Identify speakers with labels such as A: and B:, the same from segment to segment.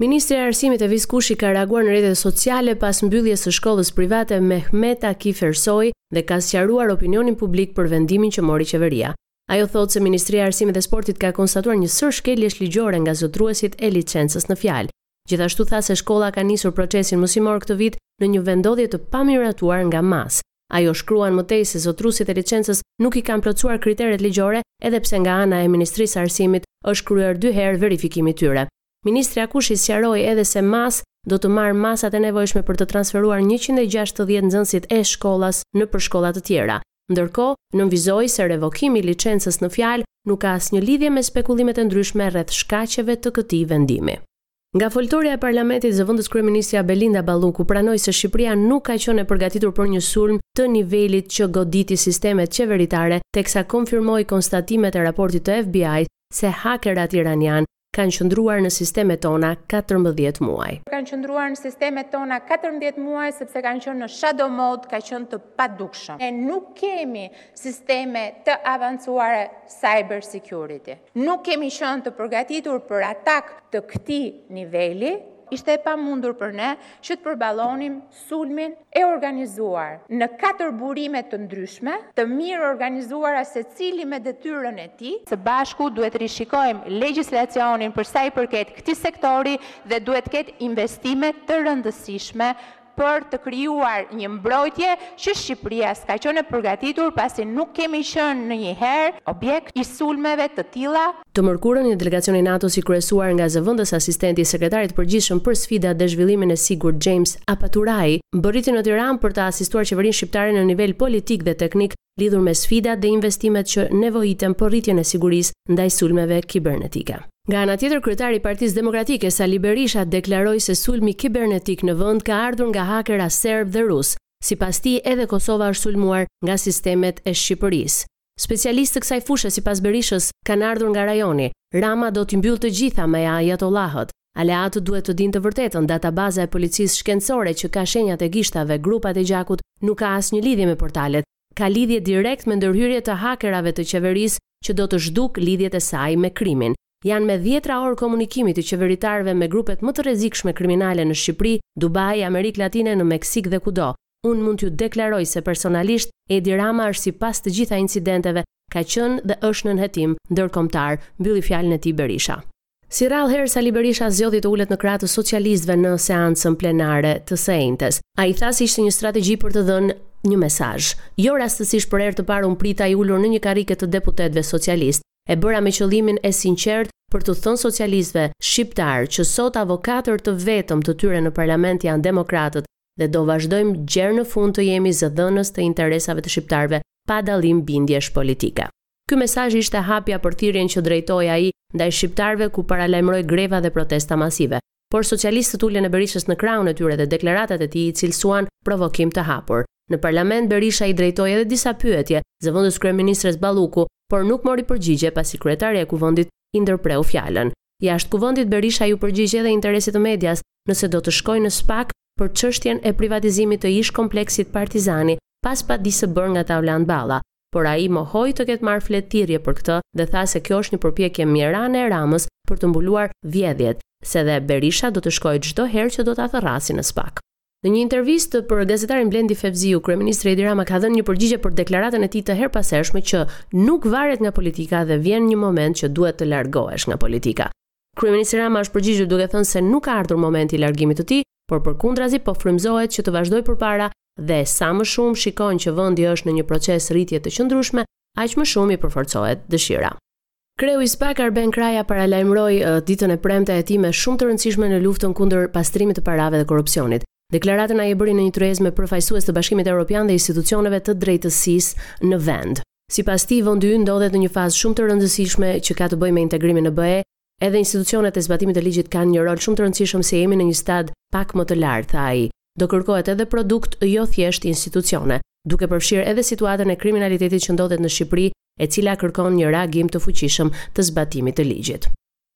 A: Ministrja e Arsimit Evis Kushi ka reaguar në rrjetet sociale pas mbylljes së shkollës private Mehmet Akif Ersoy dhe ka sqaruar opinionin publik për vendimin që mori qeveria. Ajo thotë se Ministria e Arsimit dhe Sportit ka konstatuar një sërë shkeljesh ligjore nga zotëruesit e licencës në fjalë. Gjithashtu tha se shkolla ka nisur procesin mësimor këtë vit në një vendodhje të pamiratuar nga MAS. Ajo shkruan më tej se zotëruesit e licencës nuk i kanë plotësuar kriteret ligjore edhe pse nga ana e Ministrisë së Arsimit është kryer dy herë verifikimi i tyre. Ministrja Kushi sqaroi edhe se MAS do të marrë masat e nevojshme për të transferuar njëqind e gjashtëdhjetë nxënësit e shkollës nëpër shkolla të tjera. Ndërkohë, nënvizoi se revokimi i licencës në fjalë nuk ka asnjë lidhje me spekulimet e ndryshme rreth shkaqeve të këtij vendimi. Nga foltorja e Parlamentit zëvendëskryeministrja Belinda Balluku pranoi se Shqipëria nuk ka qenë e përgatitur për një sulm të nivelit që goditi sistemet qeveritare teksa konfirmoi konstatimet e raportit të FBI se hakerat iranianë kanë qëndruar në sistemet tona katërmbëdhjetë muaj.
B: Kanë qëndruar në sistemet tona katërmbëdhjetë muaj sepse kanë qenë në shadow mode, ka qenë të padukshëm. Ne nuk kemi sisteme të avancuara cyber security. Nuk kemi qenë të përgatitur për atak të këtij niveli, ishte e pamundur për ne që të përballonim sulmin e organizuar në katër burime të ndryshme, të mirëorganizuara secili me detyrën e tij. Së bashku duhet të rishikojmë legjislacionin për sa i përket këtij sektori dhe duhet të ketë investime të rëndësishme për të krijuar një mbrojtje që Shqipëria s'ka qenë e përgatitur pasi nuk kemi qenë ndonjëherë objekt i sulmeve të tilla.
A: Të mërkurën, një delegacion i NATO-s i kryesuar nga zëvendës asistenti i Sekretarit të Përgjithshëm për Sfidat dhe Zhvillimin e Sigurt James Appathurai, mbërriti në Tiranë për të asistuar qeverinë shqiptare në nivel politik dhe teknik lidhur me sfidat dhe investimet që nevojiten për rritjen e sigurisë ndaj sulmeve kibernetike. Nga ana tjetër, kryetari i Partisë Demokratike, Sali Berisha deklaroi se sulmi kibernetik në vend ka ardhur nga hakera serbë dhe rusë. Sipas tij, edhe Kosova është sulmuar nga sistemet e Shqipërisë. Specialistë të kësaj fushe sipas Berishës kanë ardhur nga rajoni, Rama do t'i mbyllë të gjitha me ajatollahët. Aleatët duhet të dinë të vërtetën, databaza e policisë shkencore që ka shenjat e gishtave, grupet e gjakut nuk ka asnjë lidhje me portalet. Ka lidhje direkt me ndërhyrje të hakerave të qeverisë që do të zhdukë lidhjet e saj me krimin. Janë me dhjetra orë komunikimi të qeveritarëve me grupet më të rrezikshme kriminale në Shqipëri, Dubai, Amerikë Latine, në Meksikë dhe kudo. Unë mund t'ju deklaroj se personalisht Edi Rama është sipas të gjitha incidenteve ka qenë dhe është nën hetim ndërkombëtar, mbylli fjalën e tij Berisha. Si rrallë herë Sali Berisha zgjodhi të ulet në krah të socialistëve në seancën plenare të së enjtes. Ai tha se ishte një strategji për të dhënë një mesazh. Jo rastësisht për herë të parë unë prita i ulur në një karrike të deputetëve socialistë. E bëra me qëllimin e sinqertë për t'u thënë socialistëve shqiptarë që sot avokatër të vetëm të tyre në parlament janë demokratët dhe do vazhdojmë gjer në fund të jemi zëdhënës të interesave të shqiptarëve pa dallim bindjesh politike. Ky mesazh ishte hapja për thirrjen që drejtoi ai ndaj shqiptarëve ku paralajmëroi greva dhe protesta masive. Por socialistët uljen e Berishës në krahun e tyre dhe deklaratat e tij i cilësuan provokim të hapur. Në parlament Berisha i drejtoi edhe disa pyetje zëvendës kryeministres Balluku, por nuk mori përgjigje pasi kryetarja e Kuvendit i ndërpreu fjalën. Jashtë Kuvendit Berisha iu përgjigj edhe interesit të medias nëse do të shkojë në SPAK për çështjen e privatizimit të ish-kompleksit Partizani pas padisë së bërë nga Taulant Balla. por ai mohoi të ketë marrë fletëthirrje për këtë dhe tha se kjo është një përpjekje mjerane e Ramës për të mbuluar vjedhjet, se dhe Berisha do të shkojë çdo herë që do ta thërrasin në SPAK. Në një intervistë për gazetarin Blendi Fevziu, kryeministri Edi Rama ka dhënë një përgjigje për deklaratën e tij të herëpashershme që nuk varet nga politika dhe vjen një moment që duhet të largohesh nga politika. Kryeministri Rama është përgjigjur duke thënë se nuk ka ardhur momenti i largimit të tij, por përkundrazi po frymëzohet që të vazhdojë përpara dhe sa më shumë shikon që vendi është në një proces rritje të qëndrueshme, aq më shumë i përforcohet dëshira. Kreu i SPAK Arben Kraja paralajmëroi ditën e premte hetime shumë të rëndësishme në luftën kundër pastrimit të parave dhe korrupsionit. Deklaratën ai e bëri në një tryezë me përfaqësues të Bashkimit Evropian dhe institucioneve të drejtësisë në vend. Sipas tij, vendi ynë ndodhet në një fazë shumë të rëndësishme që ka të bëjë me integrimin në BE, edhe institucionet e zbatimit të ligjit kanë një rol shumë të rëndësishëm se jemi në një stad pak më të lartë, tha ai. Do kërkohet edhe produkt, jo thjesht institucione, duke përfshirë edhe situatën e kriminalitetit që ndodhet në Shqipëri, e cila kërkon një reagim të fuqishëm të zbatimit të ligjit.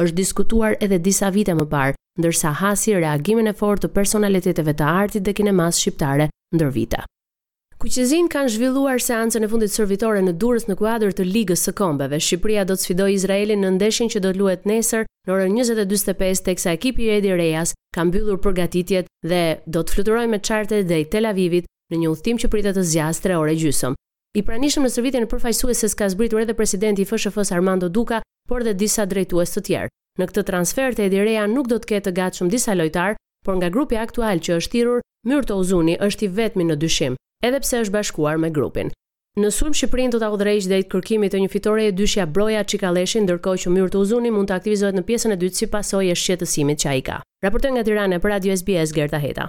A: është diskutuar edhe disa vite më parë, ndërsa hasi reagimin e fortë të personaliteteve të artit dhe kinemasë shqiptare ndër vite. Kuqezinjtë kanë zhvilluar seancën e fundit stërvitore në Durrës në kuadër të Ligës së Kombeve. Shqipëria do të sfidojë Izraelin në ndeshjen që do të luhet nesër në orën njëzet e dyzet e pesë teksa ekipi i Edi Rejas ka mbyllur përgatitjet dhe do të fluturojë me çarter drejt Tel Avivit në një udhëtim që pritet të zgjasë tre orë e gjysmë. I pranishëm në stërvitjen e përfaqësueses ka zbritur edhe presidenti i FSHF-së Armando Duka, por dhe disa drejtues të tjerë. Në këtë transfertë Edi Reja nuk do të ketë të gatshëm disa lojtarë, por nga grupi aktual që është thirrur, Myrto Uzuni është i vetmi në dyshim, edhe pse është bashkuar me grupin. Në sulm Shqipërinë do ta udhëheqë drejt kërkimit të një fitoreje dyshja Broja-Çikalleshi, ndërkohë që Myrto Uzuni mund të aktivizohet në pjesën e dytë si pasojë e shqetësimit që ai ka. Raportoi nga Tirana për Radio SBS Gerta Heta.